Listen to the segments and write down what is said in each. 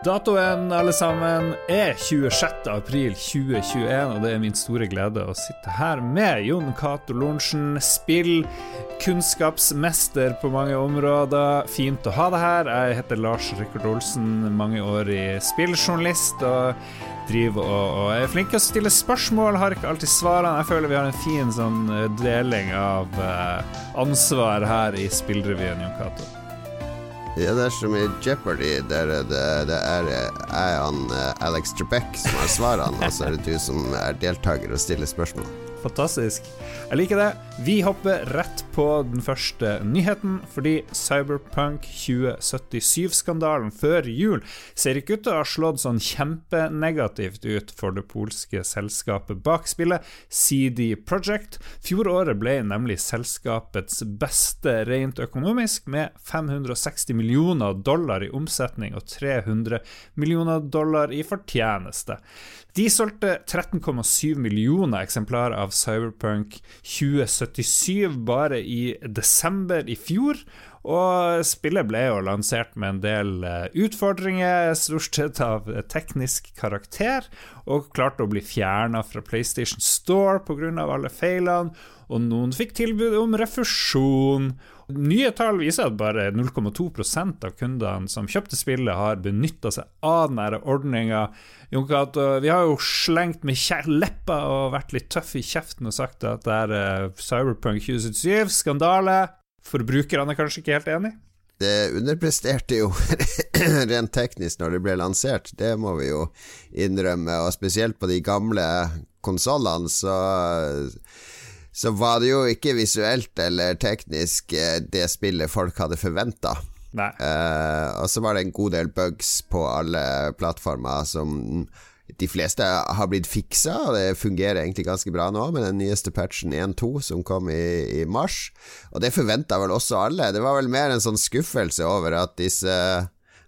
Datoen alle sammen er 26. april 2021, og det er min store glede å sitte her med Jon Cato Lorentzen, spill kunnskapsmester på mange områder. Fint å ha deg her. Jeg heter Lars Rikard Olsen, mange år i spilljournalist. og driver og, og, er flink til å stille spørsmål, har ikke alltid svarene. Jeg føler vi har en fin sånn deling av eh, ansvar her i Spillrevyen, Jon Cato. Ja, det er som i Jeopardy, der det, det er er han Alex Trebek som har svarene, og så er det du som er deltaker og stiller spørsmål. Fantastisk. Jeg liker det. Vi hopper rett på den første nyheten, fordi Cyberpunk 2077-skandalen før jul ser ikke ut til å ha slått sånn kjempenegativt ut for det polske selskapet bak spillet, CD Project. Fjoråret ble nemlig selskapets beste rent økonomisk, med 560 millioner dollar i omsetning og 300 millioner dollar i fortjeneste. De solgte 13,7 millioner eksemplarer av Cyberpunk 2077 bare i desember i fjor. Og spillet ble jo lansert med en del eh, utfordringer, stort sett av teknisk karakter, og klarte å bli fjerna fra PlayStation Store pga. alle feilene, og noen fikk tilbud om refusjon. Nye tall viser at bare 0,2% av kundene som kjøpte spillet, har benytta seg av denne ordninga. Vi har jo slengt med leppa og vært litt tøffe i kjeften og sagt at det er eh, Cyberpunk 2077, skandale. Forbrukerne er kanskje ikke helt enig? Det underpresterte jo rent teknisk når det ble lansert, det må vi jo innrømme. Og spesielt på de gamle konsollene, så, så var det jo ikke visuelt eller teknisk eh, det spillet folk hadde forventa. Uh, og så var det en god del bugs på alle plattformer som de fleste har blitt fiksa, og det fungerer egentlig ganske bra nå med den nyeste patchen 1.2 som kom i, i mars. Og det forventa vel også alle. Det var vel mer en sånn skuffelse over at disse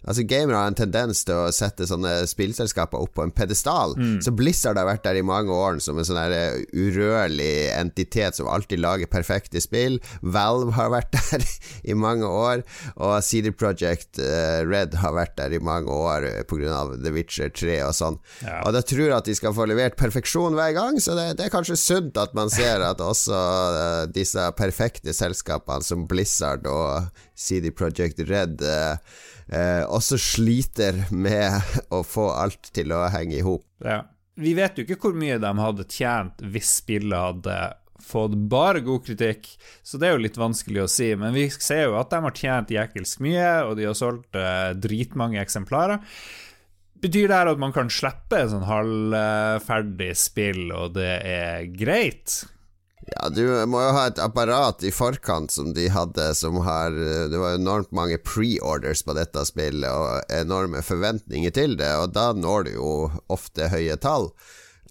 Altså Gamere har en tendens til å sette sånne spillselskaper opp på en pedestal. Mm. Så Blizzard har vært der i mange år som en sånn eh, urørlig entitet som alltid lager perfekte spill. Valve har vært der i mange år, og CD Project uh, Red har vært der i mange år pga. The Witcher 3 og sånn. Ja. Og da tror jeg at de skal få levert perfeksjon hver gang, så det, det er kanskje sunt at man ser at også disse perfekte selskapene som Blizzard og CD Project Red eh, også sliter med å få alt til å henge i hop. Ja. Vi vet jo ikke hvor mye de hadde tjent hvis spillet hadde fått bare god kritikk, så det er jo litt vanskelig å si. Men vi ser jo at de har tjent jækelsk mye, og de har solgt eh, dritmange eksemplarer. Betyr det her at man kan slippe et sånn halvferdig spill, og det er greit? Ja, du må jo ha et apparat i forkant som de hadde, som har Det var enormt mange pre-orders på dette spillet, og enorme forventninger til det, og da når du jo ofte høye tall.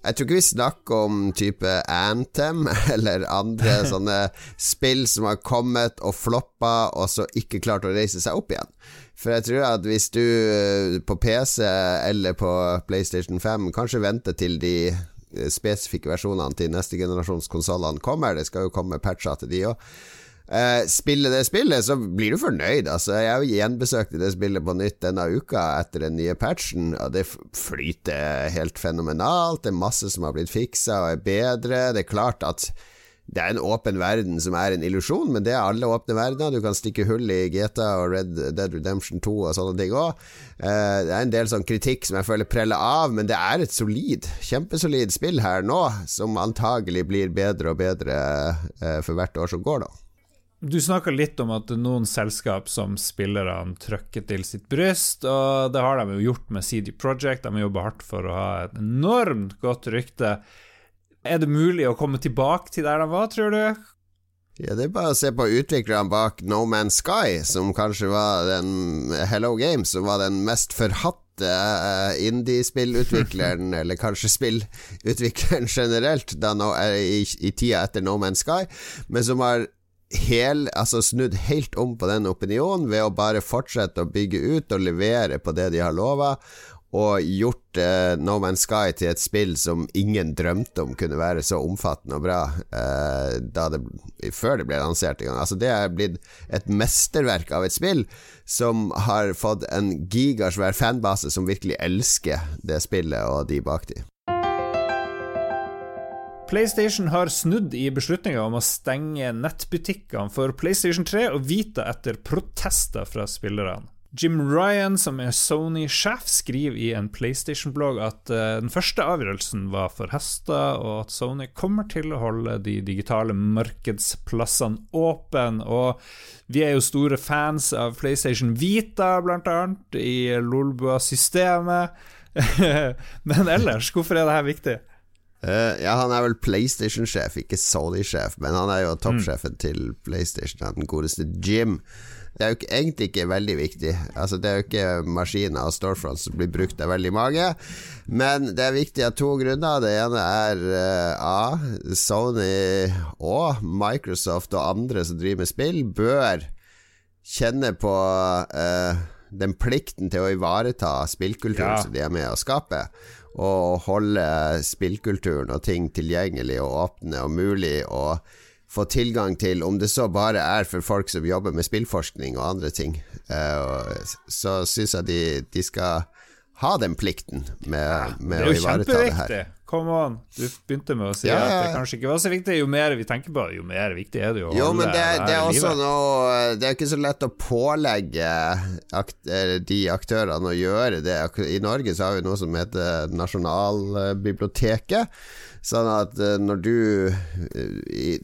Jeg tror ikke vi snakker om type Anthem eller andre sånne spill som har kommet og floppa, og så ikke klart å reise seg opp igjen. For jeg tror at hvis du eh, på PC eller på PlayStation 5 kanskje venter til de Eh, spesifikke versjonene til neste generasjons konsollene kommer. Det skal jo komme patcher til de òg. Uh, spille det spillet, så blir du fornøyd. Altså, jeg har jo gjenbesøkt det spillet på nytt denne uka etter den nye patchen, og det flyter helt fenomenalt. Det er masse som har blitt fiksa og er bedre. Det er klart at det er en åpen verden som er en illusjon, men det er alle åpne verdener. Du kan stikke hull i GTA og Red Dead Redemption 2 og sånne ting òg. Eh, det er en del sånn kritikk som jeg føler preller av, men det er et solid, kjempesolid spill her nå, som antagelig blir bedre og bedre eh, for hvert år som går, da. Du snakka litt om at noen selskap som spillerne trykker til sitt bryst, og det har de jo gjort med CD Project. De har jobba hardt for å ha et enormt godt rykte. Er det mulig å komme tilbake til der de var, tror du? Ja, Det er bare å se på utviklerne bak No Man's Sky, som kanskje var den Hello Games, som var den mest forhatte uh, indie-spillutvikleren, eller kanskje spillutvikleren generelt, da no, uh, i, i, tida etter No Man's Sky, men som har hel, altså snudd helt om på den opinionen ved å bare fortsette å bygge ut og levere på det de har lova, og gjort uh, No Man's Sky til et spill som ingen drømte om kunne være så omfattende og bra uh, det, før det ble lansert en gang. Altså, det er blitt et mesterverk av et spill som har fått en gigasvær fanbase som virkelig elsker det spillet og de bak de. PlayStation har snudd i beslutninga om å stenge nettbutikkene for PlayStation 3 og Vita etter protester fra spillerne. Jim Ryan, som er Sony-sjef, skriver i en PlayStation-blogg at uh, den første avgjørelsen var forhasta, og at Sony kommer til å holde de digitale markedsplassene åpne. Og vi er jo store fans av PlayStation Vita, blant annet, i Lolbua-systemet. Men ellers, hvorfor er dette viktig? Uh, ja, han er vel PlayStation-sjef, ikke Sony-sjef, men han er jo toppsjefen mm. til PlayStation, den godeste Jim. Det er jo egentlig ikke veldig viktig. Altså, det er jo ikke maskiner og storefronts som blir brukt av veldig mange. Men det er viktig av to grunner. Det ene er uh, A. Sony og Microsoft og andre som driver med spill, bør kjenne på uh, den plikten til å ivareta spillkulturen ja. som de er med å skape. Og holde spillkulturen og ting tilgjengelig og åpne og mulig. og få tilgang til, om det så bare er for folk som jobber med spillforskning og andre ting, uh, så syns jeg de, de, skal ha den plikten med, med å ivareta det her. Come on. Du begynte med å si ja, ja. at det kanskje ikke var så viktig. Jo mer vi tenker på det, jo mer viktig er det jo. Jo, men det, det, er også noe Det er ikke så lett å pålegge akt, de aktørene å gjøre det. I Norge så har vi noe som heter Nasjonalbiblioteket. Sånn at når du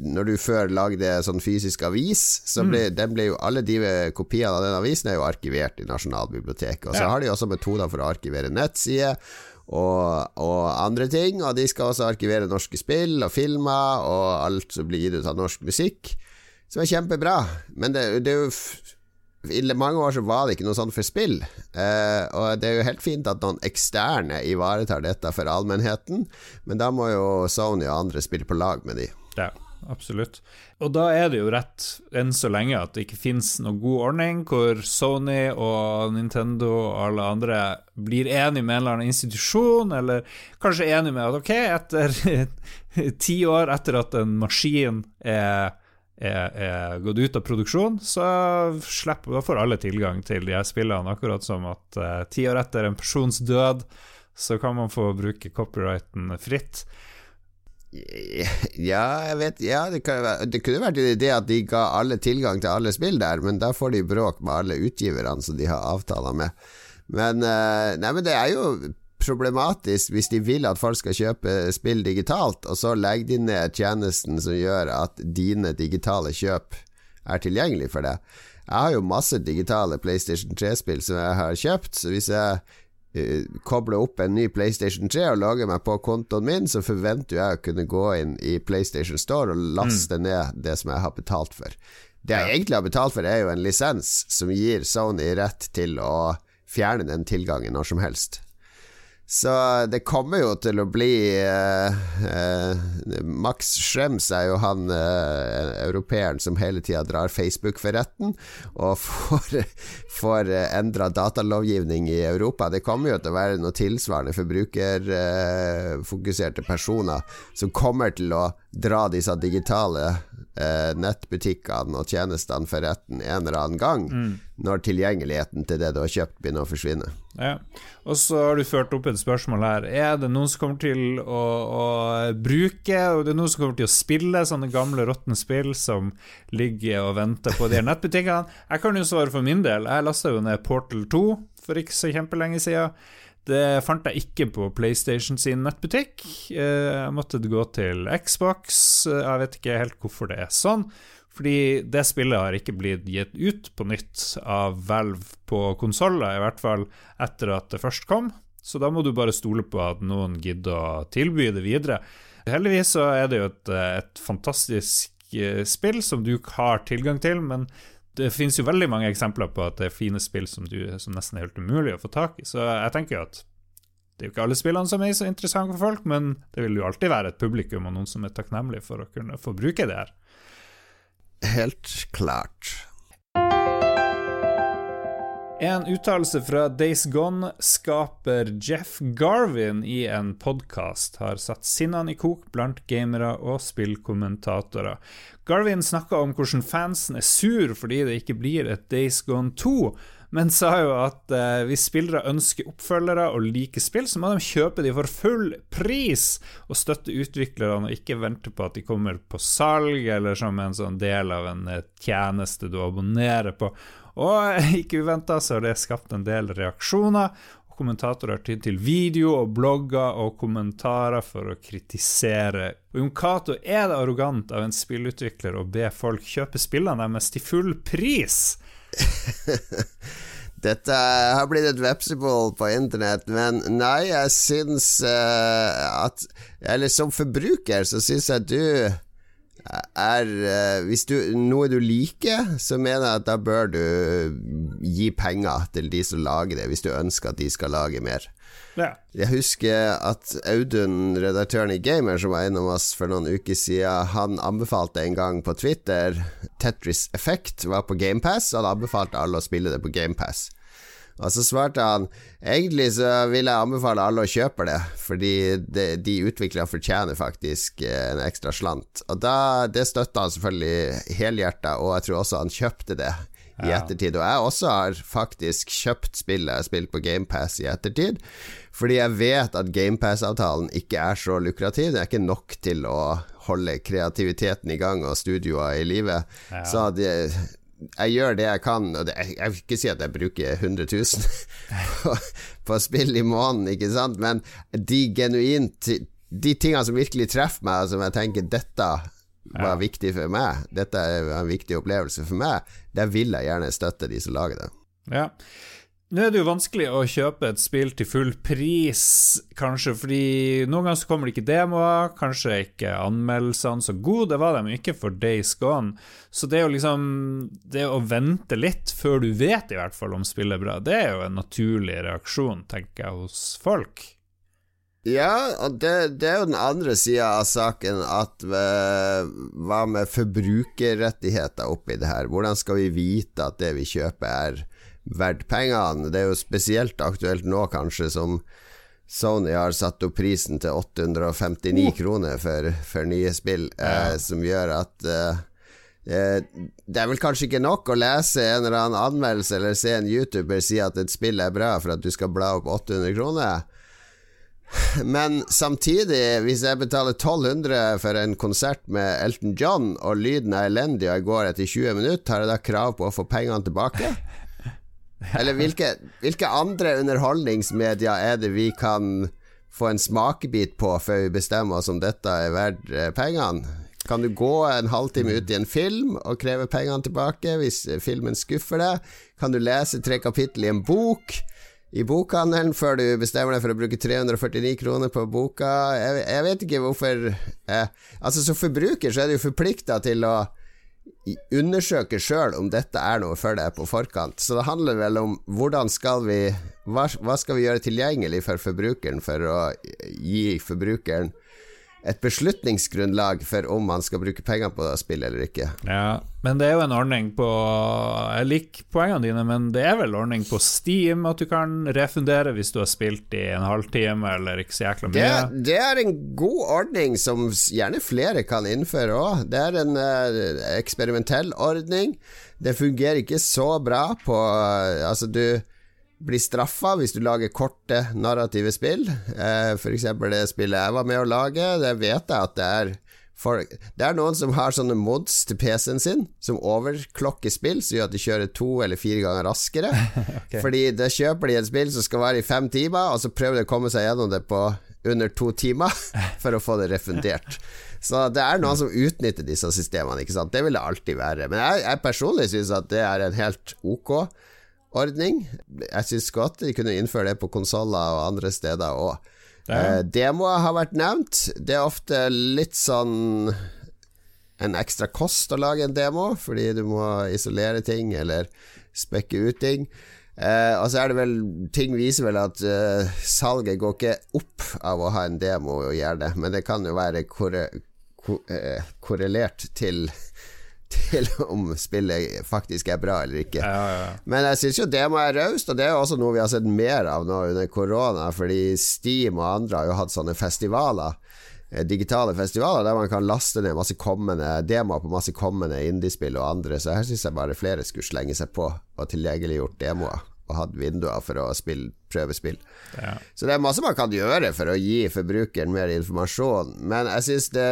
Når du før lagde sånn fysisk avis, så ble, mm. den ble jo alle de kopiene av den avisen er jo arkivert i Nasjonalbiblioteket. Og så ja. har de også metoder for å arkivere nettsider. Og, og, andre ting, og de skal også arkivere norske spill og filmer og alt som blir gitt ut av norsk musikk, som er kjempebra. Men det, det er jo i mange år så var det ikke noe sånt for spill. Eh, og det er jo helt fint at noen eksterne ivaretar dette for allmennheten, men da må jo Sony og andre spille på lag med de. Ja, absolutt. Og da er det jo rett enn så lenge at det ikke finnes noen god ordning hvor Sony og Nintendo og alle andre blir enige med en eller annen institusjon, eller kanskje enige med at ok, etter ti år etter at en maskin er er, er, gått ut av produksjon, så slipper, da får alle tilgang til de her spillene. Akkurat som at uh, ti år etter en persons død, så kan man få bruke copyrighten fritt. Ja, jeg vet Ja, det, kan, det kunne vært en idé at de ga alle tilgang til alle spill der, men da får de bråk med alle utgiverne som de har avtaler med. Men, uh, nei, men det er jo problematisk hvis de vil at folk skal kjøpe spill digitalt, og så legger de ned tjenesten som gjør at dine digitale kjøp er tilgjengelig for det. Jeg har jo masse digitale PlayStation 3-spill som jeg har kjøpt, så hvis jeg uh, kobler opp en ny PlayStation 3 og lager meg på kontoen min, så forventer jeg å kunne gå inn i PlayStation Store og laste mm. ned det som jeg har betalt for. Det jeg egentlig har betalt for, er jo en lisens som gir Sony rett til å fjerne den tilgangen når som helst. Så det kommer jo til å bli uh, uh, Max Schrems er jo han uh, europeeren som hele tida drar Facebook for retten, og får, får endra datalovgivning i Europa. Det kommer jo til å være noe tilsvarende for brukerfokuserte personer som kommer til å dra disse digitale nettbutikkene og tjenestene for retten en eller annen gang, mm. når tilgjengeligheten til det du har kjøpt, begynner å forsvinne. Ja. Og så har du ført opp et spørsmål her. Er det noen som kommer til å, å bruke Og det er noen som kommer til å spille sånne gamle, råtne spill som ligger og venter på de nettbutikkene? Jeg kan jo svare for min del. Jeg lasta jo ned Portal 2 for ikke så kjempelenge siden. Det fant jeg ikke på PlayStation sin nettbutikk. Eh, jeg måtte gå til Xbox. Jeg vet ikke helt hvorfor det er sånn. Fordi det spillet har ikke blitt gitt ut på nytt av Valve på konsoller, i hvert fall etter at det først kom. Så da må du bare stole på at noen gidder å tilby det videre. Heldigvis så er det jo et, et fantastisk eh, spill som du har tilgang til, men det finnes jo veldig mange eksempler på at det er fine spill som, du, som nesten er helt umulig å få tak i. Så jeg tenker jo at det er jo ikke alle spillene som er så interessante for folk, men det vil jo alltid være et publikum og noen som er takknemlig for å kunne få bruke det her. Helt klart. En uttalelse fra Days Gone-skaper Jeff Garvin i en podkast har satt sinnene i kok blant gamere og spillkommentatorer. Garvin snakka om hvordan fansen er sur fordi det ikke blir et Days Gone 2, men sa jo at eh, hvis spillere ønsker oppfølgere og liker spill, så må de kjøpe de for full pris og støtte utviklerne, og ikke vente på at de kommer på salg eller som en sånn del av en eh, tjeneste du abonnerer på. Og ikke uventa så har det skapt en del reaksjoner. og Kommentatorer har tydd til video og blogger og kommentarer for å kritisere. Og Jon Cato er det arrogant av en spillutvikler å be folk kjøpe spillene deres til full pris. Dette har blitt et vepsebol på internett, men nei, jeg syns uh, at Eller som forbruker så syns jeg du er uh, Hvis du, noe du liker, så mener jeg at da bør du gi penger til de som lager det, hvis du ønsker at de skal lage mer. Ja. Jeg husker at Audun, redaktøren i Gamer, som var innom oss for noen uker siden, han anbefalte en gang på Twitter Tetris Effect var på GamePass, og han anbefalte alle å spille det på GamePass. Og så svarte han egentlig så vil jeg anbefale alle å kjøpe det, fordi de, de utviklerne fortjener faktisk eh, en ekstra slant. Og da, det støtta han selvfølgelig helhjerta, og jeg tror også han kjøpte det i ettertid. Og jeg også har faktisk kjøpt spillet jeg har spilt på GamePass i ettertid, fordi jeg vet at GamePass-avtalen ikke er så lukrativ. Det er ikke nok til å holde kreativiteten i gang og studioer i live. Ja. Så det, jeg gjør det jeg kan, og det, jeg, jeg, vil ikke si at jeg bruker 100 000 på, på spill i måneden, ikke sant, men de genuint De tingene som virkelig treffer meg, og som jeg tenker dette var viktig for meg, dette er en viktig opplevelse for meg, der vil jeg gjerne støtte de som lager det. Ja nå er det jo vanskelig å kjøpe et spill til full pris, kanskje, fordi noen ganger så kommer det ikke demoer, kanskje er ikke anmeldelsene så gode, det var de ikke for Days Gone. Så det er jo liksom Det å vente litt før du vet i hvert fall om spillet er bra, det er jo en naturlig reaksjon, tenker jeg, hos folk. Ja, og det, det er jo den andre sida av saken, at uh, hva med forbrukerrettigheter oppi det her? Hvordan skal vi vite at det vi kjøper, er verdt pengene. Det er jo spesielt aktuelt nå, kanskje, som Sony har satt opp prisen til 859 oh. kroner for, for, nye spill, ja. eh, som gjør at eh, eh, Det er vel kanskje ikke nok å lese en eller annen anmeldelse eller se en YouTuber si at et spill er bra for at du skal bla opp 800 kroner. Men samtidig, hvis jeg betaler 1200 for en konsert med Elton John, og lyden er elendig og jeg går etter 20 minutter, har jeg da krav på å få pengene tilbake? Eller hvilke, hvilke andre underholdningsmedier er det vi kan få en smakebit på før vi bestemmer oss om dette er verdt eh, pengene? Kan du gå en halvtime ut i en film og kreve pengene tilbake hvis filmen skuffer deg? Kan du lese tre kapittel i en bok i bokhandelen før du bestemmer deg for å bruke 349 kroner på boka? Jeg, jeg vet ikke hvorfor eh, Altså Som forbruker så er du jo forplikta til å undersøke sjøl om dette er noe for deg på forkant. Så det handler vel om hvordan skal vi hva, hva skal vi gjøre tilgjengelig for forbrukeren for å gi forbrukeren et beslutningsgrunnlag for om man skal bruke penger på å spille eller ikke. Ja, men det er jo en ordning på Jeg liker poengene dine, men det er vel ordning på Steam at du kan refundere hvis du har spilt i en halvtime eller ikke så jækla mye? Det, det er en god ordning som gjerne flere kan innføre òg. Det er en uh, eksperimentell ordning. Det fungerer ikke så bra på uh, Altså, du blir straffa hvis du lager korte, narrative spill. Eh, F.eks. det spillet jeg var med å lage. Det vet jeg at det er folk Det er noen som har sånne mods til PC-en sin, som overklokker spill, som gjør at de kjører to eller fire ganger raskere. okay. Fordi da kjøper de et spill som skal være i fem timer, og så prøver de å komme seg gjennom det på under to timer for å få det refundert. Så det er noen som utnytter disse systemene, ikke sant. Det vil det alltid være. Men jeg, jeg personlig syns at det er en helt ok ordning. Jeg syns godt de kunne innføre det på konsoller og andre steder òg. Eh, demoer har vært nevnt. Det er ofte litt sånn en ekstra kost å lage en demo, fordi du må isolere ting eller spekke ut ting. Eh, og så er det vel Ting viser vel at eh, salget går ikke opp av å ha en demo, gjerne, men det kan jo være korre, ko, eh, korrelert til til om spillet faktisk er bra eller ikke. Ja, ja. Men jeg syns jo demo er raust, og det er jo også noe vi har sett mer av nå under korona, fordi Steam og andre har jo hatt sånne festivaler. eh, Digitale festivaler der man kan laste ned masse kommende demoer på masse kommende indiespill og andre, så her syns jeg bare flere skulle slenge seg på og tilgjengeliggjort demoer og hatt vinduer for å spille, prøve spill. Ja. Så det er masse man kan gjøre for å gi forbrukeren mer informasjon, men jeg syns det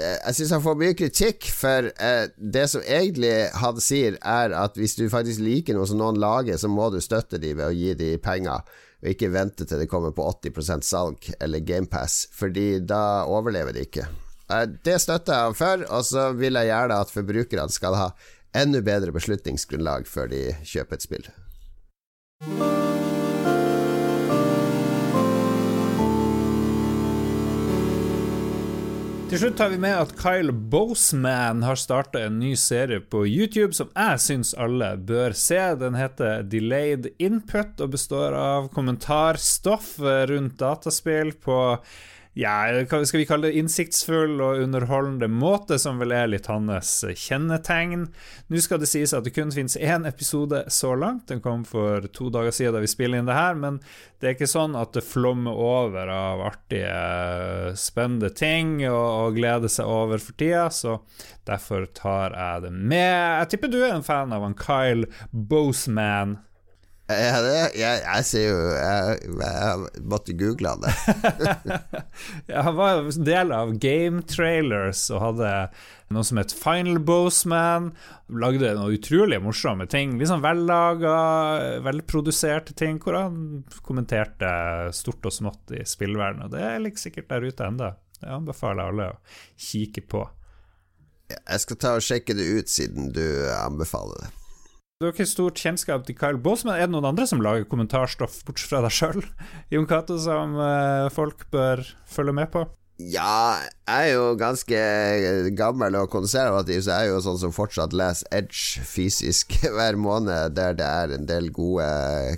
jeg syns han får mye kritikk, for eh, det som egentlig han sier, er at hvis du faktisk liker noe som noen lager, så må du støtte dem ved å gi dem penger, og ikke vente til det kommer på 80 salg eller GamePass, fordi da overlever de ikke. Eh, Det støtter jeg ham for, og så vil jeg gjerne at forbrukerne skal ha enda bedre beslutningsgrunnlag før de kjøper et spill. Til slutt tar vi med at Kyle Boseman har starta en ny serie på YouTube som jeg syns alle bør se. Den heter Delayed Input og består av kommentarstoff rundt dataspill på ja, skal vi kalle det, innsiktsfull og underholdende måte, som vel er litt hans kjennetegn. Nå skal det sies at det kun finnes én episode så langt. Den kom for to dager siden da vi spiller inn det her, men det er ikke sånn at det flommer over av artige, spennende ting å og glede seg over for tida, så derfor tar jeg det med. Jeg tipper du er en fan av han Kyle Boseman. Ja, det, jeg, jeg ser jo Jeg, jeg måtte google det. Han var del av Game Trailers og hadde noe som het Final Boseman. Lagde noen utrolig morsomme ting. Litt sånn vellaga, velproduserte ting, hvor han kommenterte stort og smått i spillverden. Og det ligger sikkert der ute enda Det anbefaler jeg alle å kikke på. Jeg skal ta og sjekke det ut, siden du anbefaler det. Du har ikke stort kjennskap til Kyle Boseman. Er det noen andre som lager kommentarstoff, bortsett fra deg sjøl, Jon Cato, som eh, folk bør følge med på? Ja, jeg er jo ganske gammel og konservativ, så jeg er jo sånn som fortsatt leser Edge fysisk hver måned, der det er en del gode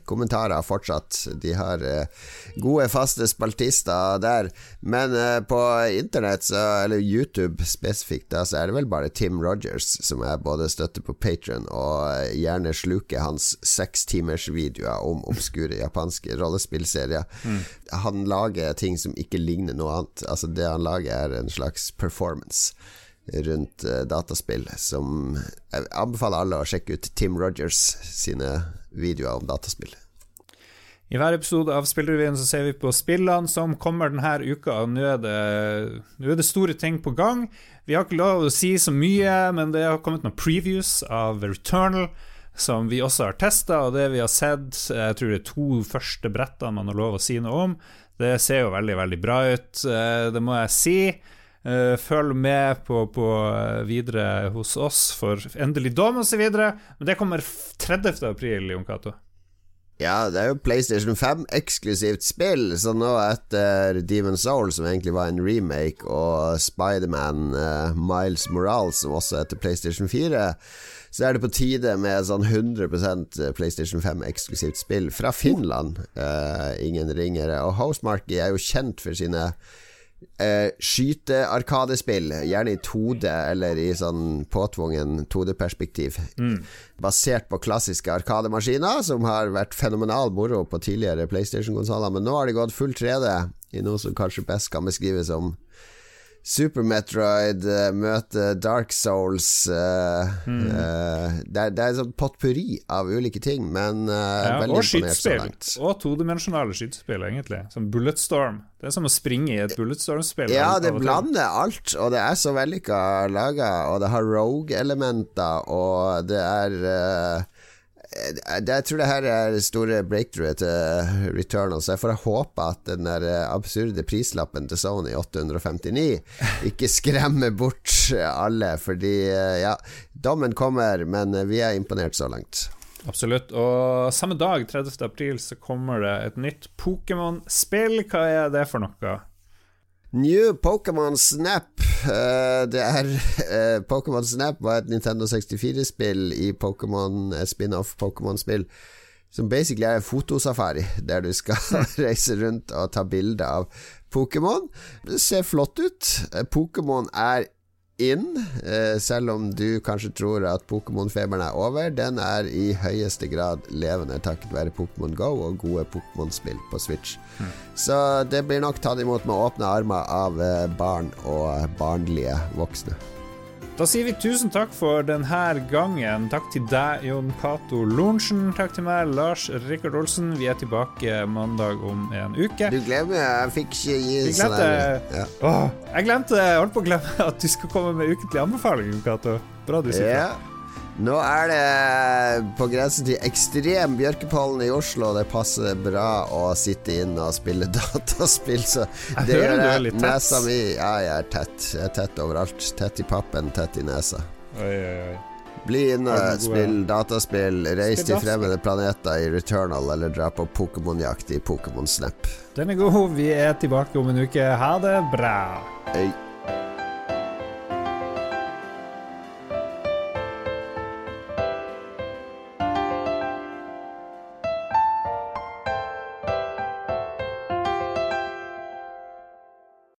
kommentarer fortsatt. De har eh, gode, faste spaltister der. Men eh, på internett, så, eller YouTube spesifikt, da, så er det vel bare Tim Rogers som jeg både støtter på Patron og eh, gjerne sluker hans sekstimersvideoer om obskure japanske rollespillserier. Han lager ting som ikke ligner noe annet. Altså Det han lager, er en slags performance rundt eh, dataspill som Jeg anbefaler alle å sjekke ut Tim Rogers sine videoer om dataspill. I hver episode av Spillrevyen så ser vi på spillene som kommer denne uka, nå er, det, nå er det store ting på gang. Vi har ikke lov å si så mye, men det har kommet noen previews av Returnal, som vi også har testa, og det vi har sett Jeg tror det er to første brettene man har lov å si noe om. Det ser jo veldig, veldig bra ut, eh, det må jeg si. Eh, Følg med på, på videre hos oss for endelig dom osv. Men det kommer 30. april, Jon Cato. Ja, det er jo PlayStation 5 eksklusivt spill, så nå etter Demon Soul, som egentlig var en remake, og Spiderman uh, Miles Morales, som også heter PlayStation 4, så er det på tide med sånn 100% PlayStation 5 eksklusivt spill fra Finland. Uh, ingen ringere. Og Housemarque er jo kjent for sine Eh, Skyte-arkadespill, gjerne i 2D eller i sånn påtvungen 2D-perspektiv. Basert på klassiske arkademaskiner, som har vært fenomenal moro på tidligere PlayStation-konsoller. Men nå har de gått full 3D i noe som kanskje best kan beskrives som Super Metroid uh, møter Dark Souls uh, uh, det, er, det er sånn potpurri av ulike ting, men Ja, veldig imponert så langt. Og todimensjonale skytespill, egentlig. Som Bulletstorm. Det er som å springe i et Bulletstorm-spill. Ja, det blander alt, og det er så vellykka laga, og det har rogue-elementer, og det er eh, Jeg tror det her er det store breakthroughet til Returnal, så jeg får håpe at den der eh, absurde prislappen til Sony 859 ikke skremmer bort alle, fordi eh, ja, dommen kommer, men vi er imponert så langt. Absolutt. Og samme dag, 30. april, så kommer det et nytt Pokémon-spill. Hva er det for noe? New Pokémon Snap. Eh, det er eh, Pokémon Snap var et Nintendo 64-spill i Pokémon spin-off Pokémon-spill. Som basically er fotosafari, der du skal reise rundt og ta bilder av Pokémon. Det ser flott ut. Eh, Pokémon er inn, eh, selv om du kanskje tror at Pokémon-feberen er over. Den er i høyeste grad levende takket være Pokémon Go og gode Pokémon-spill på Switch. Mm. Så det blir nok tatt imot med åpne armer av eh, barn og barnlige voksne. Da sier vi tusen takk for denne gangen. Takk til deg, Jon Cato Lorentzen. Takk til meg, Lars Rikard Olsen. Vi er tilbake mandag om en uke. Du glemmer Jeg fikk ikke gi sånn ja. Åh, Jeg glemte Jeg holdt på å glemme at du skal komme med ukentlig anbefaling, Jon Cato. Bra du sier ja. Nå er det på grensen til ekstrem bjørkepollen i Oslo. Det passer bra å sitte inne og spille dataspill, så jeg det gjør jeg. Litt nesa mi Ja, jeg er tett. Jeg er tett overalt. Tett i pappen, tett i nesa. Oi, oi, oi. Bli inne, spill dataspill, reis til fremmede planeter i Returnal, eller dra på Pokémon-jakt i Pokémon Snap. Den er god. Vi er tilbake om en uke. Ha det bra. Hei.